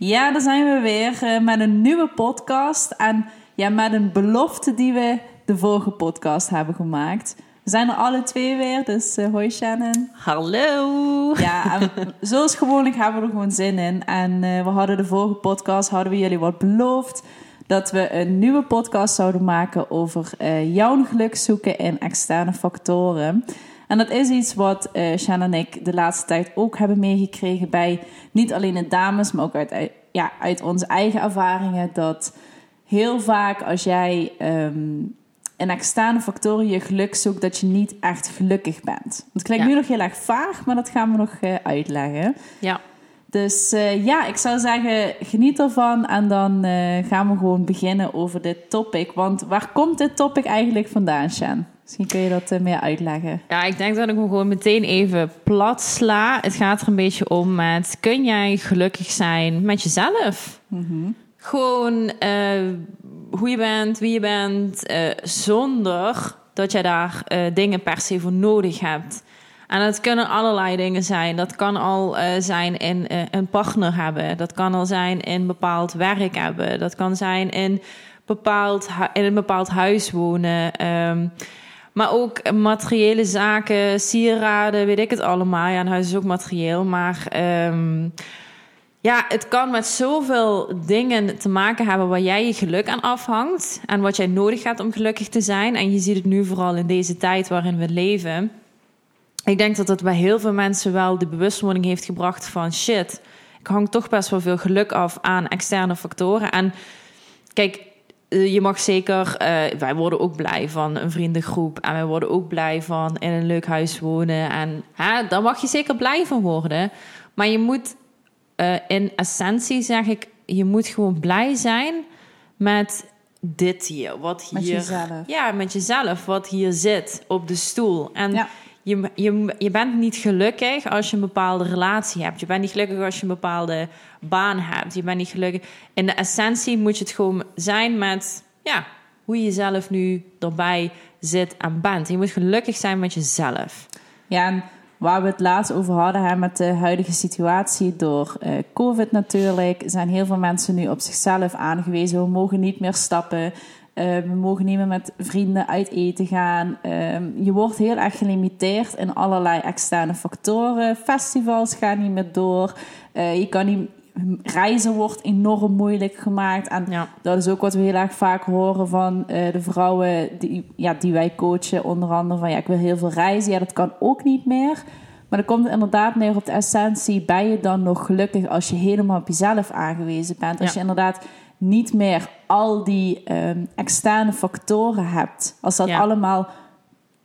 Ja, daar zijn we weer uh, met een nieuwe podcast. En ja, met een belofte die we de vorige podcast hebben gemaakt. We zijn er alle twee weer, dus uh, hoi Shannon. Hallo. Ja, en zoals gewoonlijk hebben we er gewoon zin in. En uh, we hadden de vorige podcast, hadden we jullie wat beloofd. Dat we een nieuwe podcast zouden maken over jouw geluk zoeken in externe factoren. En dat is iets wat uh, Shannon en ik de laatste tijd ook hebben meegekregen bij niet alleen de dames, maar ook uit, ja, uit onze eigen ervaringen. Dat heel vaak als jij um, in externe factoren je geluk zoekt, dat je niet echt gelukkig bent. Het klinkt nu nog heel erg vaag, maar dat gaan we nog uh, uitleggen. Ja. Dus uh, ja, ik zou zeggen, geniet ervan en dan uh, gaan we gewoon beginnen over dit topic. Want waar komt dit topic eigenlijk vandaan, Shan? Misschien kun je dat uh, meer uitleggen. Ja, ik denk dat ik hem gewoon meteen even plat sla. Het gaat er een beetje om met, kun jij gelukkig zijn met jezelf? Mm -hmm. Gewoon hoe je bent, wie je bent, zonder dat jij daar dingen per se voor nodig hebt. En dat kunnen allerlei dingen zijn. Dat kan al zijn in een partner hebben. Dat kan al zijn in bepaald werk hebben. Dat kan zijn in, bepaald, in een bepaald huis wonen. Um, maar ook materiële zaken, sieraden, weet ik het allemaal. Ja, een huis is ook materieel. Maar um, ja, het kan met zoveel dingen te maken hebben waar jij je geluk aan afhangt. En wat jij nodig hebt om gelukkig te zijn. En je ziet het nu vooral in deze tijd waarin we leven ik denk dat het bij heel veel mensen wel de bewustwording heeft gebracht van shit, ik hang toch best wel veel geluk af aan externe factoren. En kijk, je mag zeker, uh, wij worden ook blij van een vriendengroep en wij worden ook blij van in een leuk huis wonen. En hè, daar mag je zeker blij van worden. Maar je moet uh, in essentie zeg ik, je moet gewoon blij zijn met dit hier. Wat hier, met jezelf. Ja, met jezelf. Wat hier zit op de stoel. En ja je, je, je bent niet gelukkig als je een bepaalde relatie hebt. Je bent niet gelukkig als je een bepaalde baan hebt. Je bent niet gelukkig. In de essentie moet je het gewoon zijn met ja, hoe je zelf nu erbij zit en bent. Je moet gelukkig zijn met jezelf. Ja, en waar we het laatst over hadden hè, met de huidige situatie door uh, COVID natuurlijk, zijn heel veel mensen nu op zichzelf aangewezen. We mogen niet meer stappen. Uh, we mogen niet meer met vrienden uit eten gaan. Uh, je wordt heel erg gelimiteerd in allerlei externe factoren. Festivals gaan niet meer door. Uh, je kan niet. Reizen wordt enorm moeilijk gemaakt. En ja. dat is ook wat we heel erg vaak horen van de vrouwen die, ja, die wij coachen. Onder andere van ja, ik wil heel veel reizen. Ja, dat kan ook niet meer. Maar dan komt het inderdaad neer op de essentie. Ben je dan nog gelukkig als je helemaal op jezelf aangewezen bent? Als ja. je inderdaad niet meer al die um, externe factoren hebt. Als dat Ja. allemaal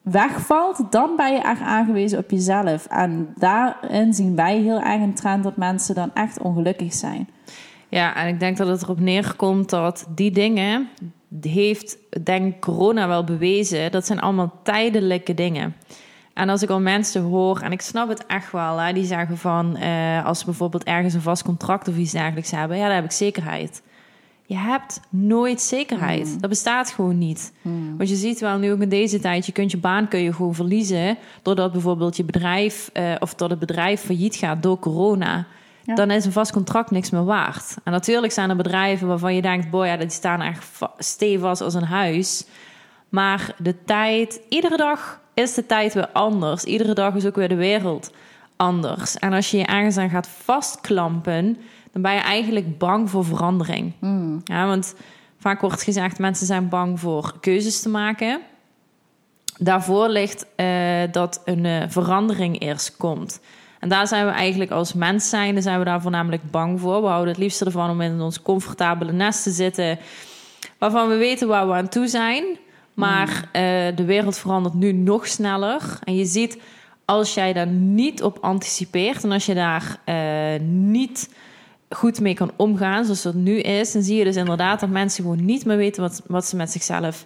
wegvalt, dan ben je echt aangewezen op jezelf. En daarin zien wij heel erg een trend dat mensen dan echt ongelukkig zijn. Ja, en ik denk dat het erop neerkomt dat die dingen heeft, denk corona wel bewezen, dat zijn allemaal tijdelijke dingen. En als ik al mensen hoor, en ik snap het echt wel, hè, die zeggen van eh, als ze bijvoorbeeld ergens een vast contract of iets dergelijks hebben, ja, dan heb ik zekerheid. Je hebt nooit zekerheid. Dat bestaat gewoon niet. Want je ziet wel nu ook in deze tijd, je kunt je baan kun je gewoon verliezen doordat bijvoorbeeld je bedrijf eh, of dat het bedrijf failliet gaat door corona. Ja. Dan is een vast contract niks meer waard. En natuurlijk zijn er bedrijven waarvan je denkt, boy, ja, die staan echt stevast als een huis. Maar de tijd, iedere dag is de tijd weer anders. Iedere dag is ook weer de wereld anders. En als je je ergens aan gaat vastklampen, dan ben je eigenlijk bang voor verandering. Ja, want vaak wordt gezegd, mensen zijn bang voor keuzes te maken. Daarvoor ligt eh, dat een eh, verandering eerst komt. En daar zijn we eigenlijk als mens zijn, zijn we daar voornamelijk bang voor. We houden het liefst ervan om in ons comfortabele nest te zitten, waarvan we weten waar we aan toe zijn. Maar eh, de wereld verandert nu nog sneller. En je ziet, als jij daar niet op anticipeert en als je daar niet goed mee kan omgaan, zoals dat nu is, dan zie je dus inderdaad dat mensen gewoon niet meer weten wat, wat ze met zichzelf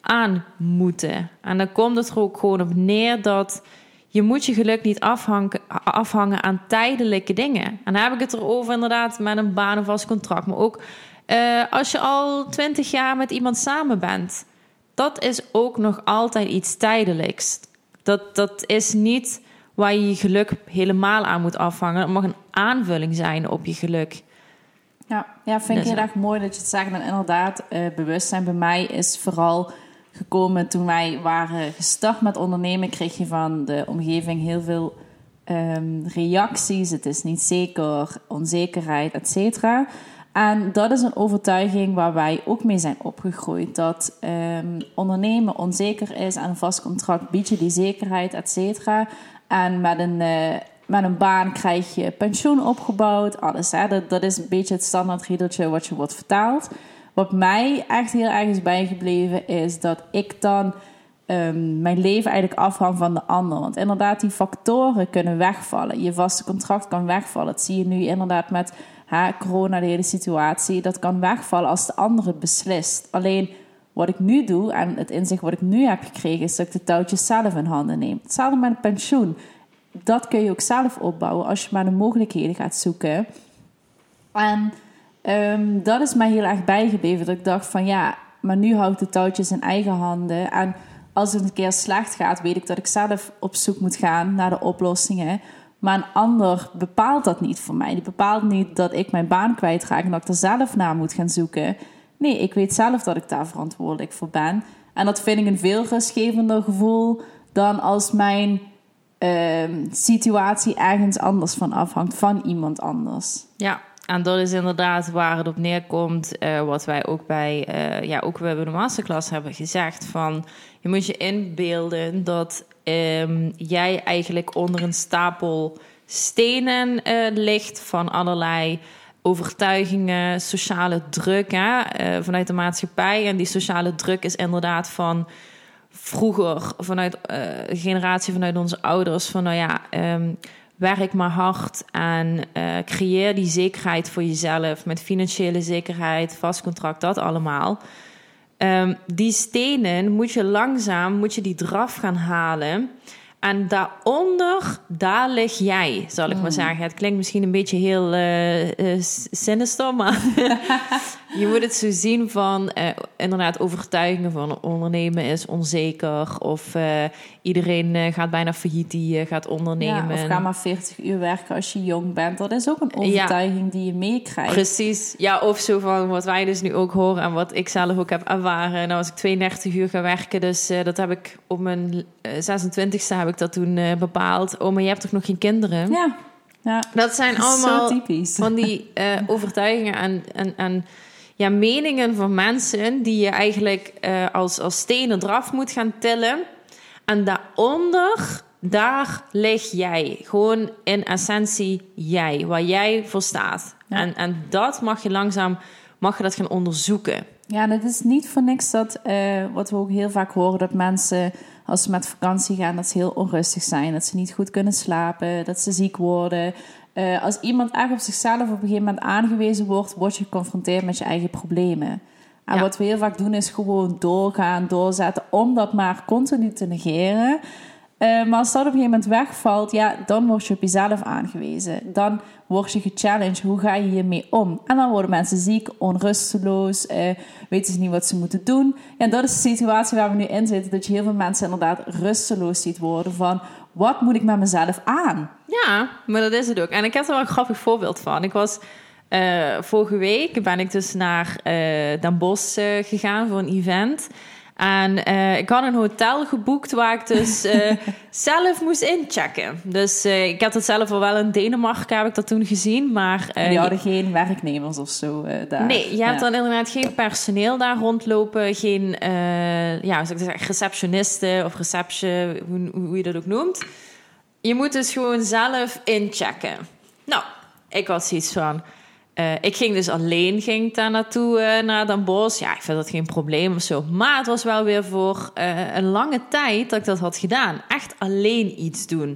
aan moeten. En dan komt het er ook gewoon op neer dat je moet je geluk niet afhangen, afhangen aan tijdelijke dingen. En dan heb ik het erover inderdaad met een baan of vast contract. Maar ook eh, als je al twintig jaar met iemand samen bent. Dat is ook nog altijd iets tijdelijks. Dat, dat is niet waar je je geluk helemaal aan moet afhangen. Het mag een aanvulling zijn op je geluk. Ja, ja vind ik Dus, heel erg mooi dat je het zegt. En inderdaad, eh, bewustzijn bij mij is vooral gekomen toen wij waren gestart met ondernemen. Kreeg je van de omgeving heel veel ehm, reacties. Het is niet zeker, onzekerheid, et cetera. En dat is een overtuiging waar wij ook mee zijn opgegroeid. Dat ehm, ondernemen onzeker is en een vast contract biedt je die zekerheid, et cetera. En met een, eh, met een baan krijg je pensioen opgebouwd, alles. Hè? Dat, dat is een beetje het standaard riedeltje wat je wordt vertaald. Wat mij echt heel erg is bijgebleven is dat ik dan ehm, mijn leven eigenlijk afhang van de ander. Want inderdaad, die factoren kunnen wegvallen. Je vaste contract kan wegvallen. Dat zie je nu inderdaad met ha, corona, de hele situatie. Dat kan wegvallen als de ander het beslist. Alleen wat ik nu doe en het inzicht wat ik nu heb gekregen, is dat ik de touwtjes zelf in handen neem. Hetzelfde met een pensioen. Dat kun je ook zelf opbouwen als je maar de mogelijkheden gaat zoeken. En ehm, dat is mij heel erg bijgebleven. Dat ik dacht van ja, maar nu hou ik de touwtjes in eigen handen. En als het een keer slecht gaat, weet ik dat ik zelf op zoek moet gaan naar de oplossingen. Maar een ander bepaalt dat niet voor mij. Die bepaalt niet dat ik mijn baan kwijtraak en dat ik er zelf naar moet gaan zoeken. Nee, ik weet zelf dat ik daar verantwoordelijk voor ben. En dat vind ik een veel rustgevender gevoel dan als mijn ehm, situatie ergens anders van afhangt, van iemand anders. Ja, en dat is inderdaad waar het op neerkomt. eh, wat wij ook bij, eh, ja, ook hebben de masterclass hebben gezegd. Van je moet je inbeelden dat ehm, jij eigenlijk onder een stapel stenen eh, ligt van allerlei overtuigingen, sociale druk hè, eh, vanuit de maatschappij. En die sociale druk is inderdaad van vroeger, vanuit eh, de generatie vanuit onze ouders, van nou ja, ehm, werk maar hard en eh, creëer die zekerheid voor jezelf met financiële zekerheid, vast contract, dat allemaal. Ehm, die stenen moet je langzaam, moet je die draf gaan halen. En daaronder, daar lig jij, zal ik maar zeggen. Het klinkt misschien een beetje heel eh, eh, sinister, maar je moet het zo zien van eh, inderdaad overtuigingen van ondernemen is onzeker. Of eh, iedereen eh, gaat bijna failliet die eh, gaat ondernemen. Ja, of ga maar 40 uur werken als je jong bent. Dat is ook een overtuiging die je meekrijgt. Precies, ja, of zo van wat wij dus nu ook horen en wat ik zelf ook heb ervaren. Nou, als ik 32 uur ga werken, dus eh, dat heb ik op mijn eh, 26e heb ik dat toen eh, bepaald. Oh, maar je hebt toch nog geen kinderen? Ja, ja. Dat zijn allemaal van die eh, overtuigingen en, en, en ja, meningen van mensen die je eigenlijk eh, als, als stenen eraf moet gaan tillen. En daaronder, daar lig jij. Gewoon in essentie jij, waar jij voor staat. Ja. En, en dat mag je langzaam mag je dat gaan onderzoeken. Ja, het is niet voor niks dat, eh, wat we ook heel vaak horen, dat mensen als ze met vakantie gaan, dat ze heel onrustig zijn. Dat ze niet goed kunnen slapen, dat ze ziek worden. Eh, als iemand echt op zichzelf op een gegeven moment aangewezen wordt, word je geconfronteerd met je eigen problemen. En Ja. wat we heel vaak doen is gewoon doorgaan, doorzetten, om dat maar continu te negeren. Eh, maar als dat op een gegeven moment wegvalt, ja, dan word je op jezelf aangewezen. Dan word je gechallenged. Hoe ga je hiermee om? En dan worden mensen ziek, onrusteloos, eh, weten ze niet wat ze moeten doen. Ja, en dat is de situatie waar we nu in zitten. Dat je heel veel mensen inderdaad rusteloos ziet worden van... Wat moet ik met mezelf aan? Ja, maar dat is het ook. En ik heb er wel een grappig voorbeeld van. Ik was eh, vorige week ben ik dus naar eh Den Bosch eh, gegaan voor een event. En ik had een hotel geboekt waar ik dus zelf moest inchecken. Dus ik had het zelf al wel in Denemarken, heb ik dat toen gezien. Maar Die hadden geen werknemers of zo daar. Nee, je hebt dan inderdaad geen personeel daar rondlopen. Geen ja, receptionisten of reception, hoe, hoe je dat ook noemt. Je moet dus gewoon zelf inchecken. Nou, ik had zoiets van... eh, ik ging dus alleen ging daar naartoe eh, naar Den Bosch. Ja, ik vind dat geen probleem of zo. Maar het was wel weer voor eh, een lange tijd dat ik dat had gedaan. Echt alleen iets doen.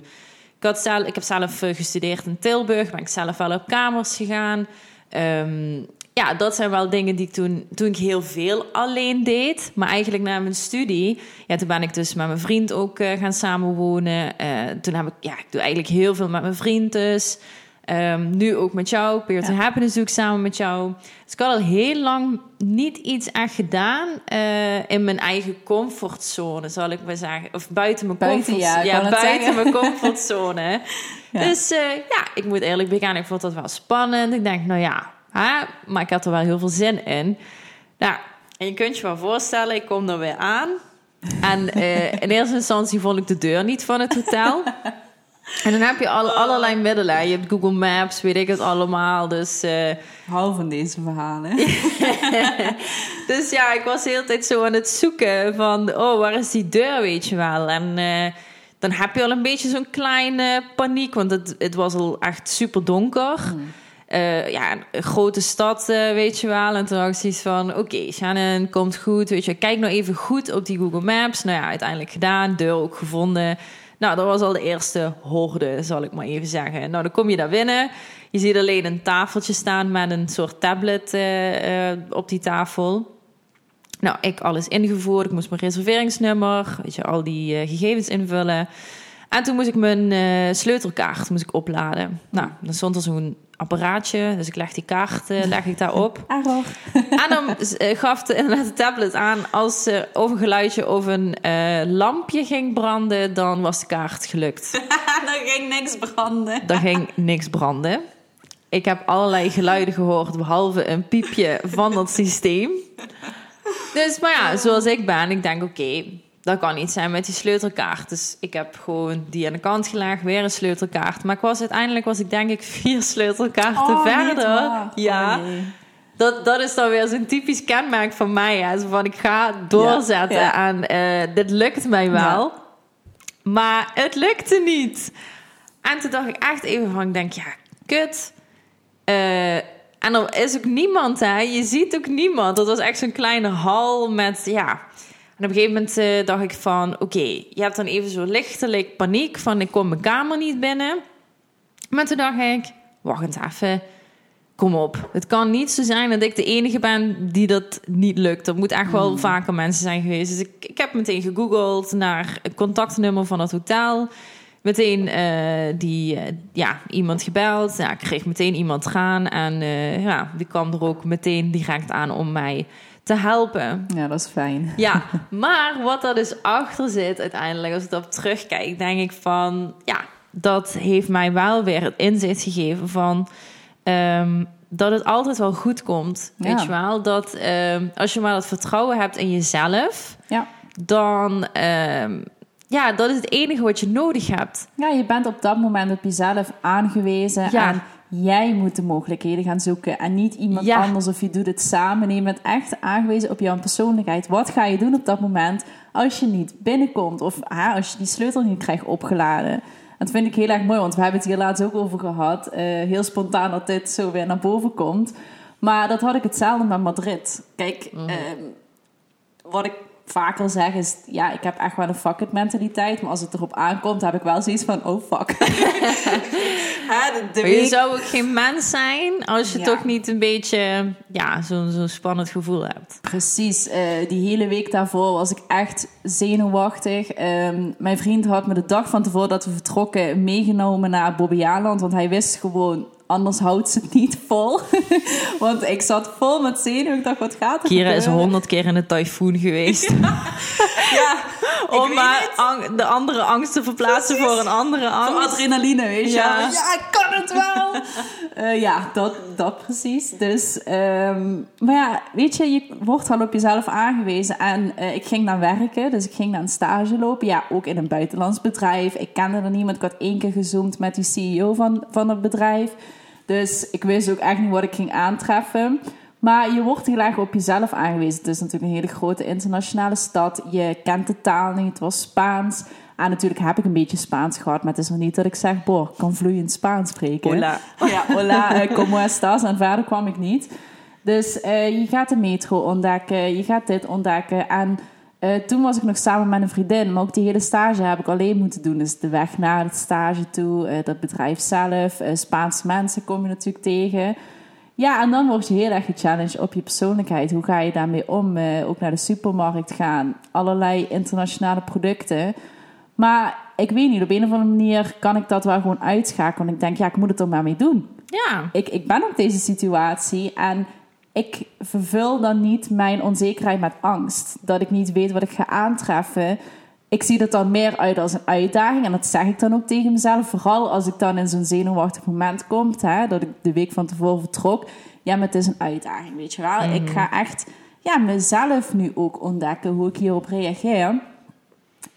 Ik, had zelf, ik heb zelf gestudeerd in Tilburg. Ben ik zelf wel op kamers gegaan. Ehm, ja, dat zijn wel dingen die ik toen, toen ik heel veel alleen deed. Maar eigenlijk na mijn studie, ja, toen ben ik dus met mijn vriend ook eh, gaan samenwonen. Eh toen heb ik, ja, ik doe eigenlijk heel veel met mijn vriend dus. Ehm, nu ook met jou. Peer to Ja. Happiness doe ik samen met jou. Dus ik had al heel lang niet iets echt gedaan eh, in mijn eigen comfortzone, zal ik maar zeggen. Of buiten mijn Buiten, comfortzone. ja, net buiten zeggen. mijn comfortzone. Ja. Dus ja, ik moet eerlijk begaan, ik vond dat wel spannend. Ik denk, nou ja, Hè? Maar ik had er wel heel veel zin in. Nou, en je kunt je wel voorstellen, ik kom er weer aan. En uh, in eerste instantie vond ik de deur niet van het hotel. En dan heb je al, allerlei middelen. Je hebt Google Maps, weet ik het allemaal. Dus, uh... Hou van deze verhalen. dus ja, ik was de hele tijd zo aan het zoeken van... Oh, waar is die deur, weet je wel. En uh, dan heb je al een beetje zo'n kleine paniek. Want het, het was al echt super donker. Mm. Uh, ja, een grote stad, uh, weet je wel. En toen dacht ik van, oké, okay, Shannon, komt goed. Weet je, kijk nou even goed op die Google Maps. Nou ja, uiteindelijk gedaan, deur ook gevonden. Nou, dat was al de eerste horde, zal ik maar even zeggen. Nou, dan kom je daar binnen. Je ziet alleen een tafeltje staan met een soort tablet uh, op die tafel. Nou, ik alles ingevoerd. Ik moest mijn reserveringsnummer, weet je, al die gegevens invullen. En toen moest ik mijn uh, sleutelkaart moest ik opladen. Nou, dan stond er zo'n apparaatje. Dus ik leg die kaart uh, leg ik daarop. Arrow. En dan uh, gaf de, de tablet aan... als uh, of een geluidje of een lampje ging branden... dan was de kaart gelukt. dan ging niks branden. Dan ging niks branden. Ik heb allerlei geluiden gehoord... behalve een piepje van dat systeem. Dus, maar ja, zoals ik ben... ik denk, oké dat kan niet zijn met die sleutelkaart. Dus ik heb gewoon die aan de kant gelegd, weer een sleutelkaart. Maar ik was uiteindelijk was ik denk ik vier sleutelkaarten oh, verder. Ja. Oh, nee. Dat, dat is dan weer zo'n typisch kenmerk van mij. Hè. Zo van ik ga doorzetten Ja, ja. en eh, dit lukt mij wel. Maar het lukte niet. En toen dacht ik echt even van, ik denk, ja, kut. Eh, en er is ook niemand, hè. Je ziet ook niemand. Dat was echt zo'n kleine hal met, ja... En op een gegeven moment eh, dacht ik van, oké, je hebt dan even zo lichtelijk paniek van ik kom mijn kamer niet binnen. Maar toen dacht ik, wacht eens even, kom op. Het kan niet zo zijn dat ik de enige ben die dat niet lukt. Er moet echt wel vaker mensen zijn geweest. Dus ik, ik heb meteen gegoogeld naar het contactnummer van het hotel. Meteen eh, die, eh, ja, iemand gebeld. Ja, ik kreeg meteen iemand gaan. En ja, die kwam er ook meteen direct aan om mij te helpen. Ja, dat is fijn. Ja, maar wat er dus achter zit uiteindelijk, als ik erop terugkijk, denk ik van, ja, dat heeft mij wel weer het inzicht gegeven van ehm, dat het altijd wel goed komt. Ja. Weet je wel? Dat ehm, als je maar dat vertrouwen hebt in jezelf, Ja. dan, ehm, ja, dat is het enige wat je nodig hebt. Ja, je bent op dat moment op jezelf aangewezen Ja. en jij moet de mogelijkheden gaan zoeken en niet iemand Ja. anders of je doet het samen. Nee, je bent echt aangewezen op jouw persoonlijkheid. Wat ga je doen op dat moment als je niet binnenkomt of ah, als je die sleutel niet krijgt opgeladen? Dat vind ik heel erg mooi, want we hebben het hier laatst ook over gehad. Eh, heel spontaan dat dit zo weer naar boven komt. Maar dat had ik hetzelfde met Madrid. Kijk, Mhm. ehm, wat ik vaker zeg is... Ja, ik heb echt wel een fuck it mentaliteit. Maar als het erop aankomt, heb ik wel zoiets van... Oh, fuck. De, de je zou ook geen mens zijn als je Ja. toch niet een beetje, ja, zo'n zo'n spannend gevoel hebt. Precies, eh, die hele week daarvoor was ik echt zenuwachtig. Ehm, mijn vriend had me de dag van tevoren dat we vertrokken meegenomen naar Bobbejaanland. Want hij wist gewoon, anders houdt ze het niet vol. want ik zat vol met zenuwen. Ik dacht, wat gaat er Kira is honderd keer in een tyfoon geweest. Ja, om maar ang- de andere angst te verplaatsen voor een andere Voor angst. adrenaline, weet je Ja. Ja, ik kan het wel. Eh, ja, dat, dat precies. Dus, ehm, maar ja, weet je, je wordt wel op jezelf aangewezen. En eh, ik ging naar werken, dus ik ging naar een stage lopen. Ja, ook in een buitenlands bedrijf. Ik kende er niemand. Ik had één keer gezoomd met die CEO van, van het bedrijf. Dus ik wist ook echt niet wat ik ging aantreffen. Maar je wordt heel erg op jezelf aangewezen. Het is natuurlijk een hele grote internationale stad. Je kent de taal niet, het was Spaans. En natuurlijk heb ik een beetje Spaans gehad. Maar het is nog niet dat ik zeg, boh, ik kan vloeiend Spaans spreken. Hola. Ja, hola, eh, como estás? En verder kwam ik niet. Dus eh, je gaat de metro ontdekken, je gaat dit ontdekken. En eh, toen was ik nog samen met een vriendin. Maar ook die hele stage heb ik alleen moeten doen. Dus de weg naar het stage toe, eh, dat bedrijf zelf. eh, Spaanse mensen kom je natuurlijk tegen. Ja, en dan word je heel erg gechallenged op je persoonlijkheid. Hoe ga je daarmee om? Ook naar de supermarkt gaan. Allerlei internationale producten. Maar ik weet niet, op een of andere manier kan ik dat wel gewoon uitschakelen. Want ik denk, ja, ik moet het er maar mee doen. Ja, Ik, ik ben op deze situatie en ik vervul dan niet mijn onzekerheid met angst. Dat ik niet weet wat ik ga aantreffen. Ik zie dat dan meer uit als een uitdaging. En dat zeg ik dan ook tegen mezelf. Vooral als ik dan in zo'n zenuwachtig moment kom. Hè, dat ik de week van tevoren vertrok. ja, maar het is een uitdaging, weet je wel. Ik ga echt ja, mezelf nu ook ontdekken hoe ik hierop reageer.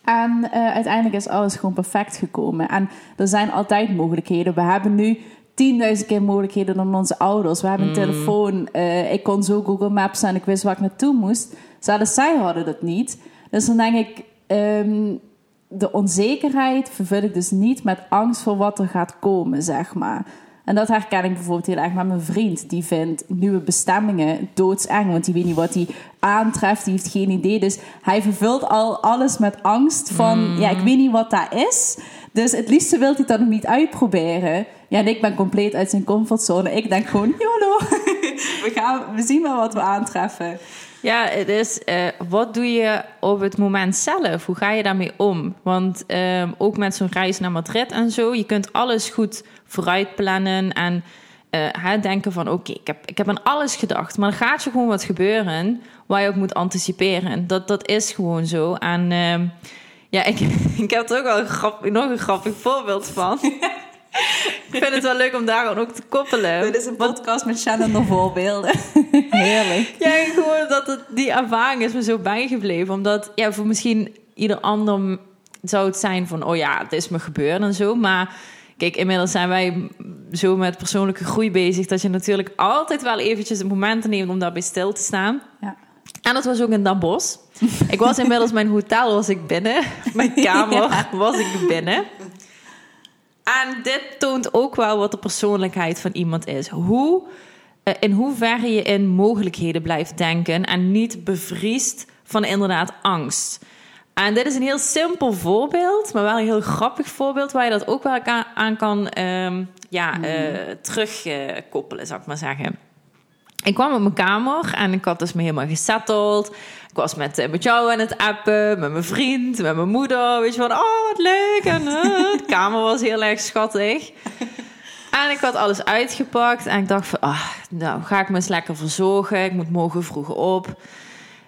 En uh, uiteindelijk is alles gewoon perfect gekomen. En er zijn altijd mogelijkheden. We hebben nu 10.000 keer mogelijkheden dan onze ouders. We hebben een telefoon. Uh, ik kon zo Google Maps en ik wist waar ik naartoe moest. Zelfs zij hadden dat niet. Dus dan denk ik, um, de onzekerheid vervul ik dus niet met angst voor wat er gaat komen, zeg maar. En dat herken ik bijvoorbeeld heel erg met mijn vriend. Die vindt nieuwe bestemmingen doodseng. Want die weet niet wat hij aantreft. Die heeft geen idee. Dus hij vervult al alles met angst van... Mm. Ja, ik weet niet wat dat is. Dus het liefste wil hij dat nog niet uitproberen. Ja, en ik ben compleet uit zijn comfortzone. Ik denk gewoon, YOLO. we, gaan, we zien wel wat we aantreffen. Ja, het is uh, wat doe je op het moment zelf? Hoe ga je daarmee om? Want uh, ook met zo'n reis naar Madrid en zo, je kunt alles goed vooruit plannen en uh, denken van oké, okay, ik, heb, ik heb aan alles gedacht, maar er gaat je gewoon wat gebeuren waar je ook moet anticiperen. Dat, dat is gewoon zo. En ehm, ja, ik, ik heb er ook wel een grap, nog een grappig voorbeeld van. ik vind het wel leuk om daar ook te koppelen. Dit is een podcast met Shannon voorbeelden. Heerlijk. Ja, gewoon dat het, die ervaring is me zo bijgebleven. Omdat, ja, voor misschien ieder ander zou het zijn van... oh ja, het is me gebeurd en zo. Maar kijk, inmiddels zijn wij zo met persoonlijke groei bezig... dat je natuurlijk altijd wel eventjes een moment neemt om daarbij stil te staan. Ja. En dat was ook in Den Bosch. ik was inmiddels mijn hotel, was ik binnen. Mijn kamer ja. was ik binnen. En dit toont ook wel wat de persoonlijkheid van iemand is. Hoe, uh, in hoeverre je in mogelijkheden blijft denken en niet bevriest van inderdaad angst. En dit is een heel simpel voorbeeld, maar wel een heel grappig voorbeeld waar je dat ook wel aan kan um, ja, uh, terugkoppelen, zou ik maar zeggen. Ik kwam op mijn kamer en ik had dus me helemaal gesetteld. Ik was met, met jou aan het appen, met mijn vriend, met mijn moeder. Weet je van, oh wat leuk. En uh, de kamer was heel erg schattig. En ik had alles uitgepakt en ik dacht van, ah, nou ga ik me eens lekker verzorgen. Ik moet morgen vroeg op.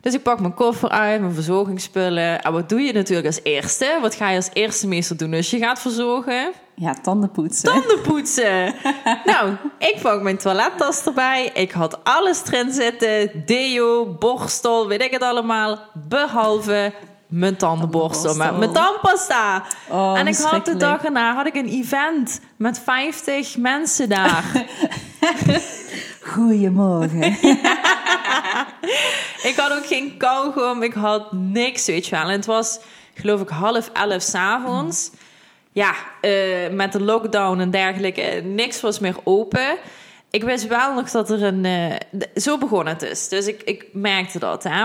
Dus ik pak mijn koffer uit, mijn verzorgingsspullen. En wat doe je natuurlijk als eerste? Wat ga je als eerste meester doen als je gaat verzorgen? Ja, tanden poetsen. Tanden poetsen. nou, ik pak mijn toilettas erbij. Ik had alles erin zitten. Deo, borstel, weet ik het allemaal. Behalve mijn tandenborstel met mijn tandpasta. Oh, en ik had de dag erna had ik een event met 50 mensen daar. Goedemorgen. ik had ook geen kauwgom, ik had niks, weet je wel. En het was, geloof ik, half elf s'avonds. Mm. Ja, uh, met de lockdown en dergelijke, niks was meer open. Ik wist wel nog dat er een... Uh, zo begon het dus. Dus ik, ik merkte dat, hè.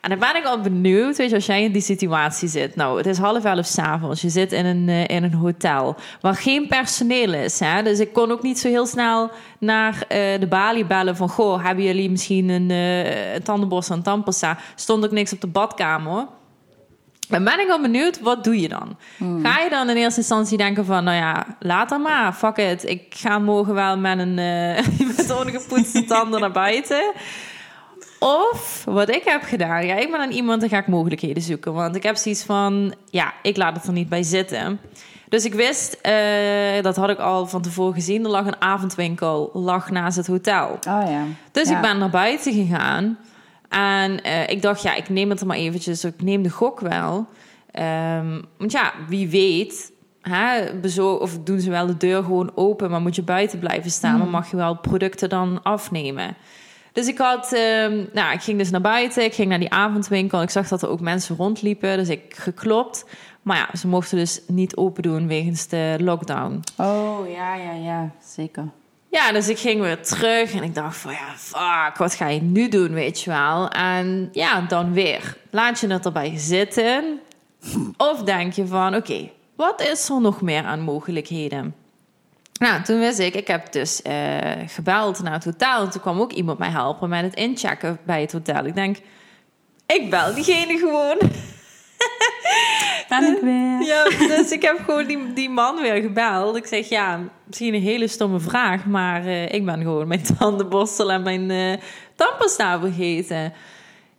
En dan ben ik al benieuwd, weet je, als jij in die situatie zit. Nou, het is half elf s'avonds. Je zit in een, uh, in een hotel waar geen personeel is. Hè? Dus ik kon ook niet zo heel snel naar de balie bellen van... Goh, hebben jullie misschien een, een tandenborstel en tandpasta? Stond ook niks op de badkamer. Dan ben ik al benieuwd, wat doe je dan? Hmm. Ga je dan in eerste instantie denken van... nou ja, laat dan maar, fuck it. Ik ga morgen wel met een met ongepoetste tanden naar buiten... Of wat ik heb gedaan, ja, ik ben aan iemand en ga ik mogelijkheden zoeken. Want ik heb zoiets van, ja, ik laat het er niet bij zitten. Dus ik wist, uh, dat had ik al van tevoren gezien, er lag een avondwinkel, lag naast het hotel. Oh ja. Dus ja. ik ben naar buiten gegaan. En uh, ik dacht, ja, ik neem het er maar eventjes, ik neem de gok wel. Um, want ja, wie weet, hè, of doen ze wel de deur gewoon open, maar moet je buiten blijven staan, Hmm. maar mag je wel producten dan afnemen. Dus ik had, uh, nou, ik ging dus naar buiten, ik ging naar die avondwinkel. Ik zag dat er ook mensen rondliepen, dus ik geklopt. Maar ja, ze mochten dus niet open doen wegens de lockdown. Oh, ja, ja, ja, zeker. Ja, dus ik ging weer terug en ik dacht van ja, fuck, wat ga je nu doen, weet je wel? En ja, dan weer. Laat je het erbij zitten? Of denk je van, oké, wat is er nog meer aan mogelijkheden? Nou, toen wist ik, ik heb dus uh, gebeld naar het hotel. En toen kwam ook iemand mij helpen met het inchecken bij het hotel. Ik denk, ik bel diegene gewoon. Ben ik weer. Ja, dus ik heb gewoon die, die man weer gebeld. Ik zeg, ja, misschien een hele stomme vraag, maar uh, ik ben gewoon mijn tandenborstel en mijn uh, tandpasta vergeten.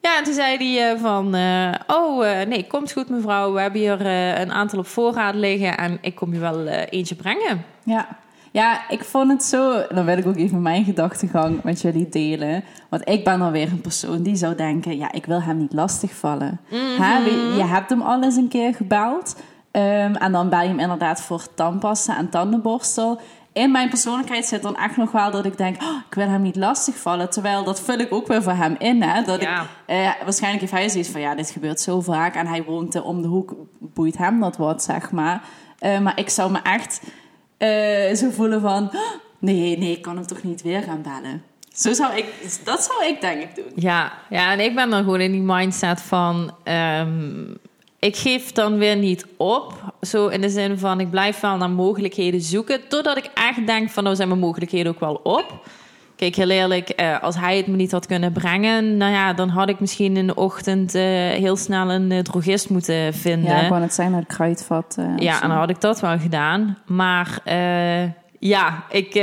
Ja, en toen zei hij uh, van, uh, oh nee, komt goed mevrouw. We hebben hier een aantal op voorraad liggen en ik kom je wel eentje brengen. Ja. Ja, ik vond het zo. Dan wil ik ook even mijn gedachtegang met jullie delen. Want ik ben dan weer een persoon die zou denken: ja, ik wil hem niet lastigvallen. Hè, je, je hebt hem al eens een keer gebeld. Ehm, en dan bel je hem inderdaad voor tandpasta en tandenborstel. In mijn persoonlijkheid zit dan echt nog wel dat ik denk: oh, ik wil hem niet lastigvallen. Terwijl dat vul ik ook weer voor hem in. Hè? Dat Ja. ik, eh, waarschijnlijk heeft hij zoiets van: ja, dit gebeurt zo vaak. En hij woont eh, om de hoek, boeit hem dat wat, zeg maar. Eh, maar ik zou me echt eh, zo voelen van... "Oh, nee, nee, ik kan hem toch niet weer gaan bellen. Zo zou ik, dat zou ik denk ik doen. Ja, ja, en ik ben dan gewoon in die mindset van... ehm, ik geef dan weer niet op. Zo in de zin van, ik blijf wel naar mogelijkheden zoeken. Totdat ik echt denk van, nou zijn mijn mogelijkheden ook wel op. Kijk, heel eerlijk, eh, als hij het me niet had kunnen brengen... nou ja, dan had ik misschien in de ochtend eh, heel snel een eh, drogist moeten vinden. Ja, gewoon het zijn uit kruidvat. eh, of Ja, zo. en dan had ik dat wel gedaan. Maar ja, ik,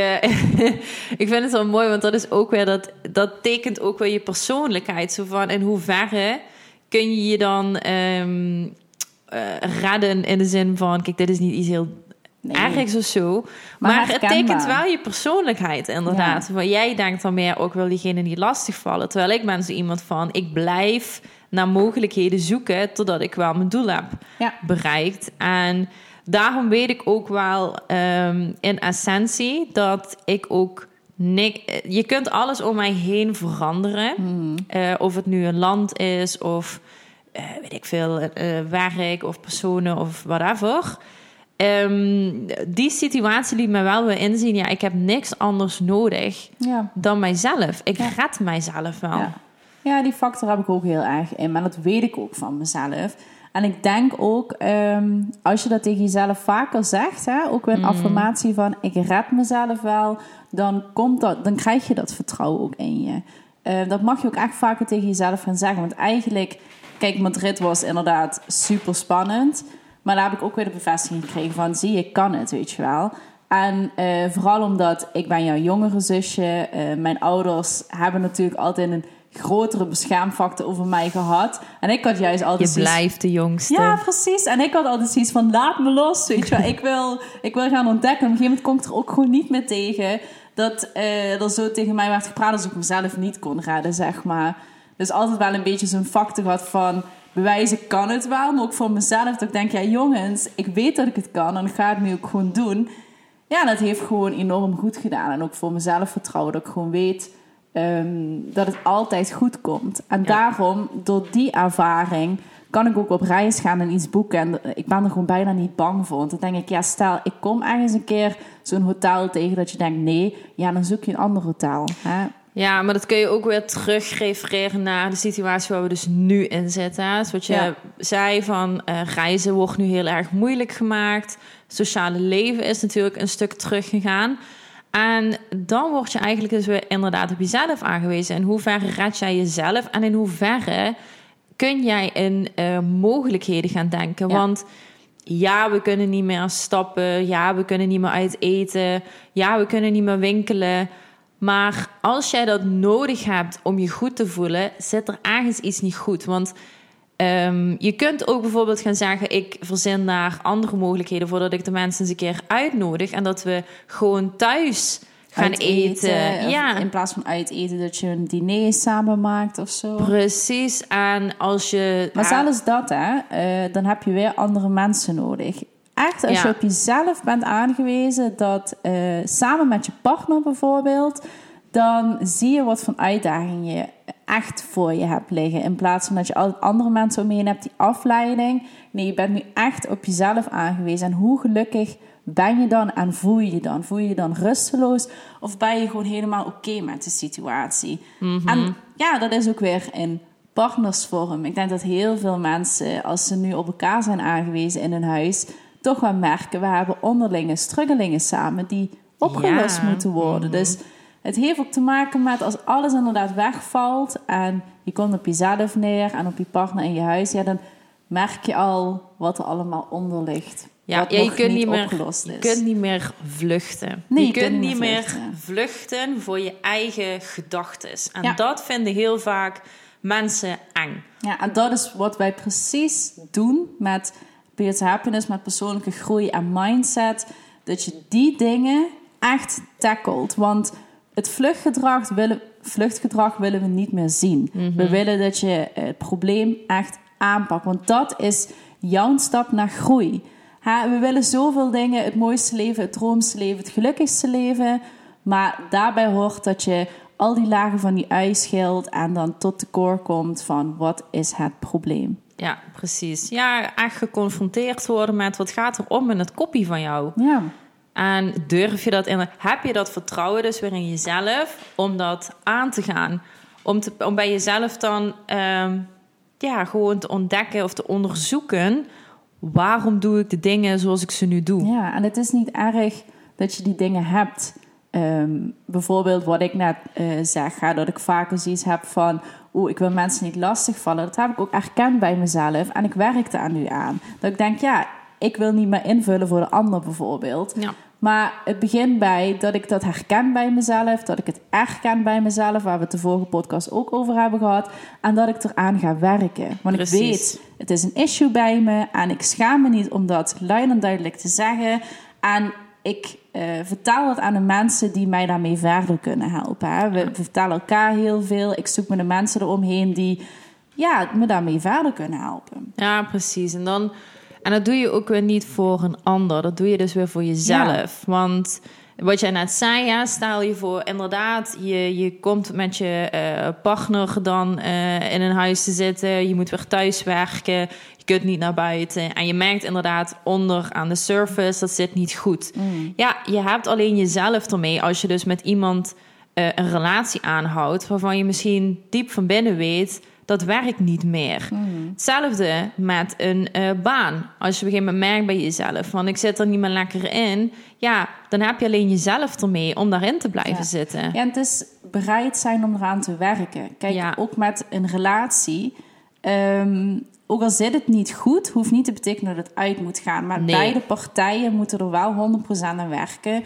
ik vind het wel mooi, want dat is ook weer dat, dat tekent ook weer je persoonlijkheid. Zo van in hoeverre kun je je dan eh, redden in de zin van, kijk, dit is niet iets heel Nee. of zo. Maar Maar, het tekent wel je persoonlijkheid, inderdaad. Want jij denkt dan meer, ook wil diegene niet lastigvallen. Terwijl ik ben zo iemand van, ik blijf naar mogelijkheden zoeken... totdat ik wel mijn doel heb Ja. bereikt. En daarom weet ik ook wel ehm, in essentie dat ik ook... nik- je kunt alles om mij heen veranderen. Eh, of het nu een land is of eh, weet ik veel, eh, werk of personen of whatever. Ehm, die situatie liet me wel weer inzien. Ja, ik heb niks anders nodig Ja. dan mijzelf. Ik Ja. red mijzelf wel. Ja. ja, die factor heb ik ook heel erg in. Maar dat weet ik ook van mezelf. En ik denk ook, ehm, als je dat tegen jezelf vaker zegt, hè, ook weer een affirmatie van ik red mezelf wel, dan, komt dat, dan krijg je dat vertrouwen ook in je. Eh, dat mag je ook echt vaker tegen jezelf gaan zeggen. Want eigenlijk, kijk, Madrid was inderdaad super spannend. Maar daar heb ik ook weer de bevestiging gekregen van, zie je, ik kan het, weet je wel. En eh, vooral omdat ik ben jouw jongere zusje. eh, mijn ouders hebben natuurlijk altijd een grotere beschermfactor over mij gehad. En ik had juist Je altijd zoiets- blijft de jongste. ja, precies. En ik had altijd zoiets van, laat me los, weet je wel. ik, wil, ik wil gaan ontdekken. Op een gegeven moment kon ik er ook gewoon niet meer tegen... dat eh, er zo tegen mij werd gepraat... als ik mezelf niet kon redden, zeg maar. Dus altijd wel een beetje zo'n factor gehad van... bewijzen kan het wel, maar ook voor mezelf... dat ik denk, ja jongens, ik weet dat ik het kan... en ik ga het nu ook gewoon doen. Ja, dat heeft gewoon enorm goed gedaan. En ook voor mezelf vertrouwen, dat ik gewoon weet... ehm, dat het altijd goed komt. En daarom, door die ervaring kan ik ook op reis gaan en iets boeken. En ik ben er gewoon bijna niet bang voor. Want dan denk ik, ja, stel, ik kom ergens een keer zo'n hotel tegen dat je denkt, nee, ja, dan zoek je een ander hotel. Hè? Ja, maar dat kun je ook weer terug refereren naar de situatie waar we dus nu in zitten. wat je Ja. zei van eh, reizen wordt nu heel erg moeilijk gemaakt. Sociale leven is natuurlijk een stuk teruggegaan. En dan word je eigenlijk dus weer inderdaad op jezelf aangewezen. In hoeverre red jij jezelf en in hoeverre kun jij in eh, mogelijkheden gaan denken? Ja. Want ja, we kunnen niet meer stappen. Ja, we kunnen niet meer uit eten. Ja, we kunnen niet meer winkelen. Maar als jij dat nodig hebt om je goed te voelen, zit er ergens iets niet goed. Want ehm, je kunt ook bijvoorbeeld gaan zeggen: ik verzin daar andere mogelijkheden voordat ik de mensen eens een keer uitnodig en dat we gewoon thuis gaan eten. Ja, In plaats van uit eten, dat je een diner samen maakt of zo. precies. En als je. Maar zelfs dat, hè, eh, dan heb je weer andere mensen nodig. Echt, als Ja. je op jezelf bent aangewezen, dat eh, samen met je partner bijvoorbeeld, dan zie je wat voor uitdaging je echt voor je hebt liggen. In plaats van dat je altijd andere mensen om je heen hebt, die afleiding. Nee, je bent nu echt op jezelf aangewezen. En hoe gelukkig ben je dan en voel je je dan? Voel je je dan rusteloos of ben je gewoon helemaal oké met de situatie? En ja, dat is ook weer in partnersvorm. Ik denk dat heel veel mensen, als ze nu op elkaar zijn aangewezen in hun huis, toch wel merken, we hebben onderlinge struggelingen samen die opgelost Ja. moeten worden. Dus het heeft ook te maken met als alles inderdaad wegvalt en je komt op jezelf neer en op je partner in je huis, ja, dan merk je al wat er allemaal onder ligt. Ja, wat ja, je kunt niet niet meer, opgelost je kunt niet meer vluchten. Nee, je, kunt niet meer vluchten. vluchten voor je eigen gedachten. En Ja. dat vinden heel vaak mensen eng. Ja, en dat is wat wij precies doen met To Happiness, met persoonlijke groei en mindset. Dat je die dingen echt tackelt. Want het vluchtgedrag willen, vluchtgedrag willen we niet meer zien. We willen dat je het probleem echt aanpakt. Want dat is jouw stap naar groei. Ha, we willen zoveel dingen: het mooiste leven, het droomste leven, het gelukkigste leven. Maar daarbij hoort dat je al die lagen van die ui scheelt en dan tot de core komt van wat is het probleem. Ja, precies. Ja, echt geconfronteerd worden met wat gaat er om in het kopie van jou. Ja. En durf je dat in? Heb je dat vertrouwen dus weer in jezelf om dat aan te gaan? Om, te, om bij jezelf dan ehm, ja, gewoon te ontdekken of te onderzoeken waarom doe ik de dingen zoals ik ze nu doe. Ja, en het is niet erg dat je die dingen hebt. Ehm, bijvoorbeeld wat ik net uh, zeg, hè, dat ik vaker zoiets heb van... oeh, ik wil mensen niet lastigvallen. Dat heb ik ook erkend bij mezelf en ik werk daar nu aan. Dat ik denk, ja, ik wil niet meer invullen voor de ander bijvoorbeeld. Ja. Maar het begint bij dat ik dat herken bij mezelf, dat ik het erken bij mezelf, waar we het de vorige podcast ook over hebben gehad, en dat ik eraan ga werken. Want Precies. ik weet, het is een issue bij me en ik schaam me niet om dat luid en duidelijk te zeggen. En ik uh, vertaal het aan de mensen die mij daarmee verder kunnen helpen. Hè. We, we vertalen elkaar heel veel. Ik zoek me de mensen eromheen die ja, me daarmee verder kunnen helpen. Ja, precies. En dan en dat doe je ook weer niet voor een ander. Dat doe je dus weer voor jezelf. Ja. Want wat jij net zei, ja, stel je voor, inderdaad, je, je komt met je uh, partner dan uh, in een huis te zitten. Je moet weer thuis werken. Kunt niet naar buiten. En je merkt inderdaad onder aan de surface, dat zit niet goed. Mm. Ja, je hebt alleen jezelf ermee als je dus met iemand uh, een relatie aanhoudt... waarvan je misschien diep van binnen weet dat werkt niet meer. Mm. Hetzelfde met een uh, baan. Als je op een gegeven moment merkt bij jezelf... van ik zit er niet meer lekker in... ja, dan heb je alleen jezelf ermee om daarin te blijven ja. zitten. Ja, en het is bereid zijn om eraan te werken. Kijk, Ja. ook met een relatie... ehm, ook al zit het niet goed, hoeft niet te betekenen dat het uit moet gaan. Maar Nee. beide partijen moeten er wel 100% aan werken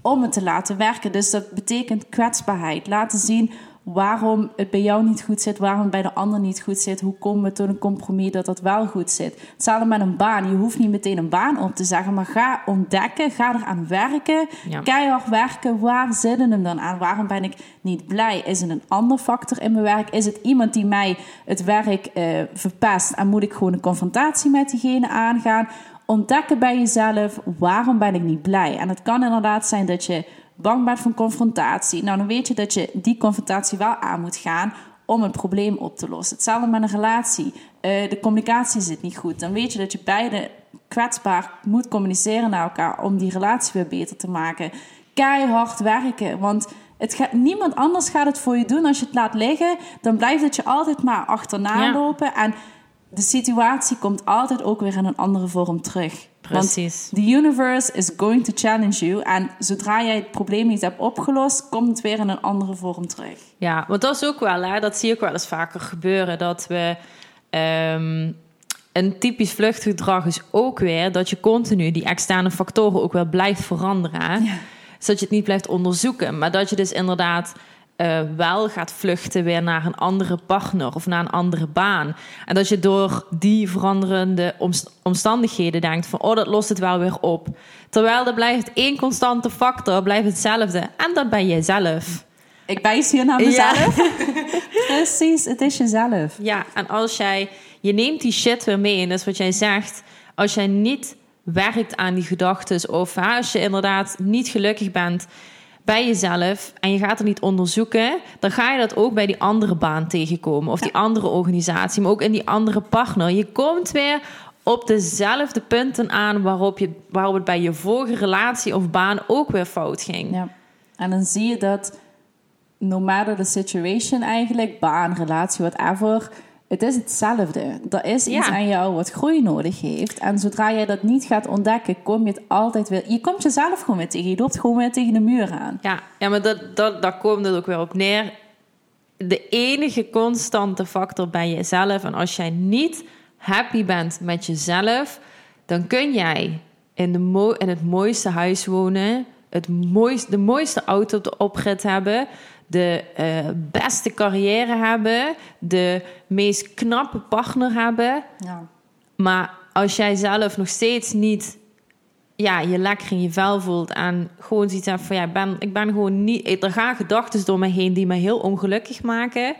om het te laten werken. Dus dat betekent kwetsbaarheid. Laten zien waarom het bij jou niet goed zit, waarom het bij de ander niet goed zit. Hoe komen we tot een compromis dat dat wel goed zit? Hetzelfde met een baan. Je hoeft niet meteen een baan op te zeggen, maar ga ontdekken, ga eraan werken. Ja. Keihard werken. Waar zit het hem dan aan? Waarom ben ik niet blij? Is het een ander factor in mijn werk? Is het iemand die mij het werk eh, verpest en moet ik gewoon een confrontatie met diegene aangaan? Ontdekken bij jezelf, waarom ben ik niet blij? En het kan inderdaad zijn dat je bang bent van confrontatie. Nou, dan weet je dat je die confrontatie wel aan moet gaan om een probleem op te lossen. Hetzelfde met een relatie. Eh, de communicatie zit niet goed. Dan weet je dat je beide kwetsbaar moet communiceren naar elkaar om die relatie weer beter te maken. Keihard werken, want het gaat, niemand anders gaat het voor je doen. Als je het laat liggen, dan blijft het je altijd maar achterna Ja. lopen. En de situatie komt altijd ook weer in een andere vorm terug. Precies. Want the universe is going to challenge you. En zodra jij het probleem niet hebt opgelost, komt het weer in een andere vorm terug. Ja, want dat is ook wel, hè, dat zie ik wel eens vaker gebeuren. Dat we. ehm, een typisch vluchtgedrag is ook weer dat je continu die externe factoren ook wel blijft veranderen. hè. Ja. Zodat je het niet blijft onderzoeken. Maar dat je dus inderdaad eh, wel gaat vluchten weer naar een andere partner of naar een andere baan. En dat je door die veranderende omst- omstandigheden denkt van... oh, dat lost het wel weer op. Terwijl er blijft één constante factor, blijft hetzelfde. En dat ben jij zelf. Ik wijs hier naar mezelf. Precies, het is jezelf. Ja, en als jij... Je neemt die shit weer mee. En dat is wat jij zegt. Als jij niet werkt aan die gedachten... of hè, als je inderdaad niet gelukkig bent bij jezelf... en je gaat er niet onderzoeken... dan ga je dat ook bij die andere baan tegenkomen. Of die andere organisatie, maar ook in die andere partner. Je komt weer op dezelfde punten aan... waarop, je, waarop het bij je vorige relatie of baan ook weer fout ging. Ja. En dan zie je dat, no matter the situation eigenlijk, baan, relatie, whatever, het is hetzelfde. Er is iets Ja. aan jou wat groei nodig heeft. En zodra jij dat niet gaat ontdekken, kom je het altijd weer... Je komt jezelf gewoon weer tegen. Je loopt gewoon weer tegen de muur aan. Ja, ja maar dat, dat, daar komt het ook weer op neer. De enige constante factor bij jezelf. En als jij niet happy bent met jezelf, dan kun jij in, de mo in het mooiste huis wonen, het mooiste, de mooiste auto op de oprit hebben, de eh, beste carrière hebben, de meest knappe partner hebben. Ja. Maar als jij zelf nog steeds niet ja, je lekker in je vel voelt en gewoon zoiets hebt van ja, ik ben, ik ben gewoon niet. Er gaan gedachten door me heen die me heel ongelukkig maken.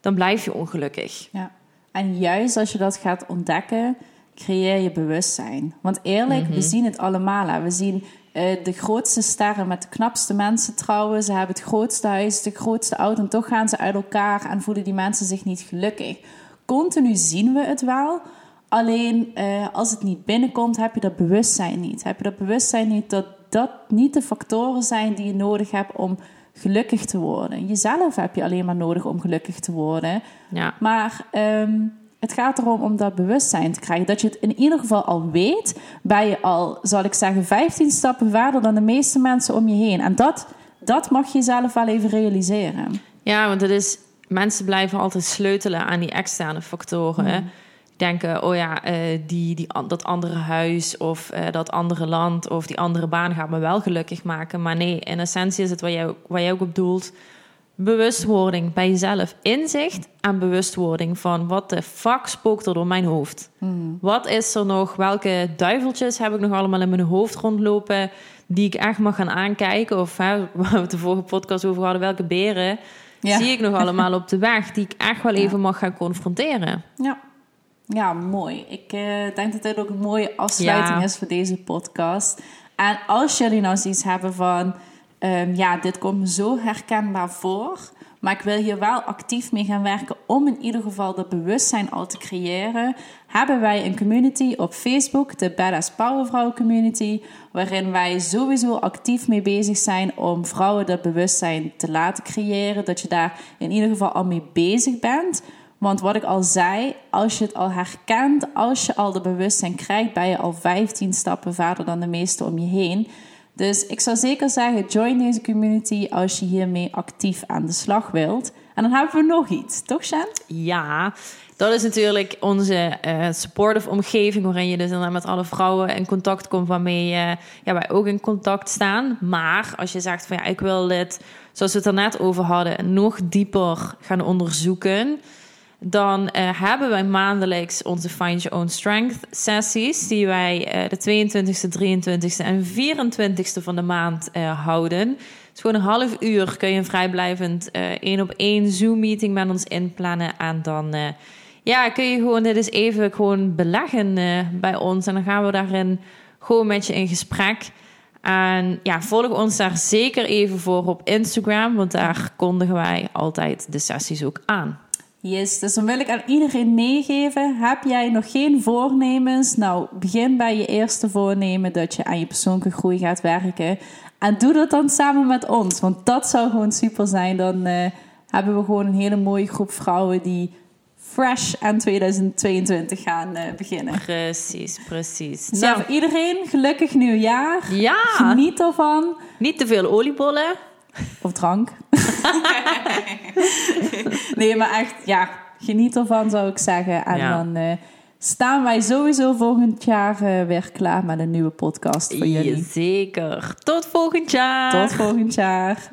Dan blijf je ongelukkig. Ja. En juist als je dat gaat ontdekken, creëer je bewustzijn. Want eerlijk, we zien het allemaal. Hè. We zien eh, de grootste sterren met de knapste mensen trouwen. Ze hebben het grootste huis, de grootste auto. En toch gaan ze uit elkaar en voelen die mensen zich niet gelukkig. Continu zien we het wel. Alleen eh, als het niet binnenkomt, heb je dat bewustzijn niet. Heb je dat bewustzijn niet dat dat niet de factoren zijn die je nodig hebt om gelukkig te worden. Jezelf heb je alleen maar nodig om gelukkig te worden. Ja. Maar ehm, het gaat erom om dat bewustzijn te krijgen. Dat je het in ieder geval al weet. Ben je al, zal ik zeggen, 15 stappen verder dan de meeste mensen om je heen. En dat, dat mag je zelf wel even realiseren. Ja, want het is, mensen blijven altijd sleutelen aan die externe factoren. hè. Denken, oh ja, eh, die, die, dat andere huis of eh, dat andere land of die andere baan gaat me wel gelukkig maken. Maar nee, in essentie is het wat jij, waar jij ook op doelt. Bewustwording bij jezelf. Inzicht en bewustwording van wat de fuck spookt er door mijn hoofd. Wat is er nog? Welke duiveltjes heb ik nog allemaal in mijn hoofd rondlopen die ik echt mag gaan aankijken? Of hè, waar we het de vorige podcast over hadden, welke beren Ja. zie ik nog allemaal op de weg die ik echt wel even mag gaan confronteren? Ja, ja mooi. Ik eh, denk dat dit ook een mooie afsluiting Ja. is voor deze podcast. En als jullie nou zoiets hebben van... ehm, ja, dit komt zo herkenbaar voor... maar ik wil hier wel actief mee gaan werken... om in ieder geval dat bewustzijn al te creëren... hebben wij een community op Facebook... de Badass Powervrouw Community... waarin wij sowieso actief mee bezig zijn... om vrouwen dat bewustzijn te laten creëren. Dat je daar in ieder geval al mee bezig bent... Want wat ik al zei, als je het al herkent, als je al de bewustzijn krijgt, ben je al 15 stappen verder dan de meesten om je heen. Dus ik zou zeker zeggen, join deze community als je hiermee actief aan de slag wilt. En dan hebben we nog iets, toch Sjan? Ja, dat is natuurlijk onze eh, supportive omgeving, waarin je dus inderdaad met alle vrouwen in contact komt, waarmee eh, ja, wij ook in contact staan. Maar als je zegt van ja, ik wil dit, zoals we het er net over hadden, nog dieper gaan onderzoeken. Dan eh, hebben wij maandelijks onze Find Your Own Strength sessies, die wij eh, de 22e, 23e en 24e van de maand eh, houden. Is gewoon een half uur kun je een vrijblijvend één op één Zoom meeting met ons inplannen. En dan ja, kun je gewoon dit eens even gewoon beleggen bij ons. En dan gaan we daarin gewoon met je in gesprek. En ja, volg ons daar zeker even voor op Instagram, want daar kondigen wij altijd de sessies ook aan. Yes, dus dan wil ik aan iedereen meegeven. Heb jij nog geen voornemens? Nou, begin bij je eerste voornemen dat je aan je persoonlijke groei gaat werken. En doe dat dan samen met ons. Want dat zou gewoon super zijn. Dan eh, hebben we gewoon een hele mooie groep vrouwen die fresh aan 2022 gaan eh, beginnen. Precies, precies. Dus ja, Nou, voor iedereen, gelukkig nieuwjaar. ja, Geniet ervan. niet te veel oliebollen. Of drank. nee, maar echt, ja, geniet ervan zou ik zeggen. En Ja. dan eh, staan wij sowieso volgend jaar eh, weer klaar met een nieuwe podcast voor jullie. Zeker. Tot volgend jaar. Tot volgend jaar.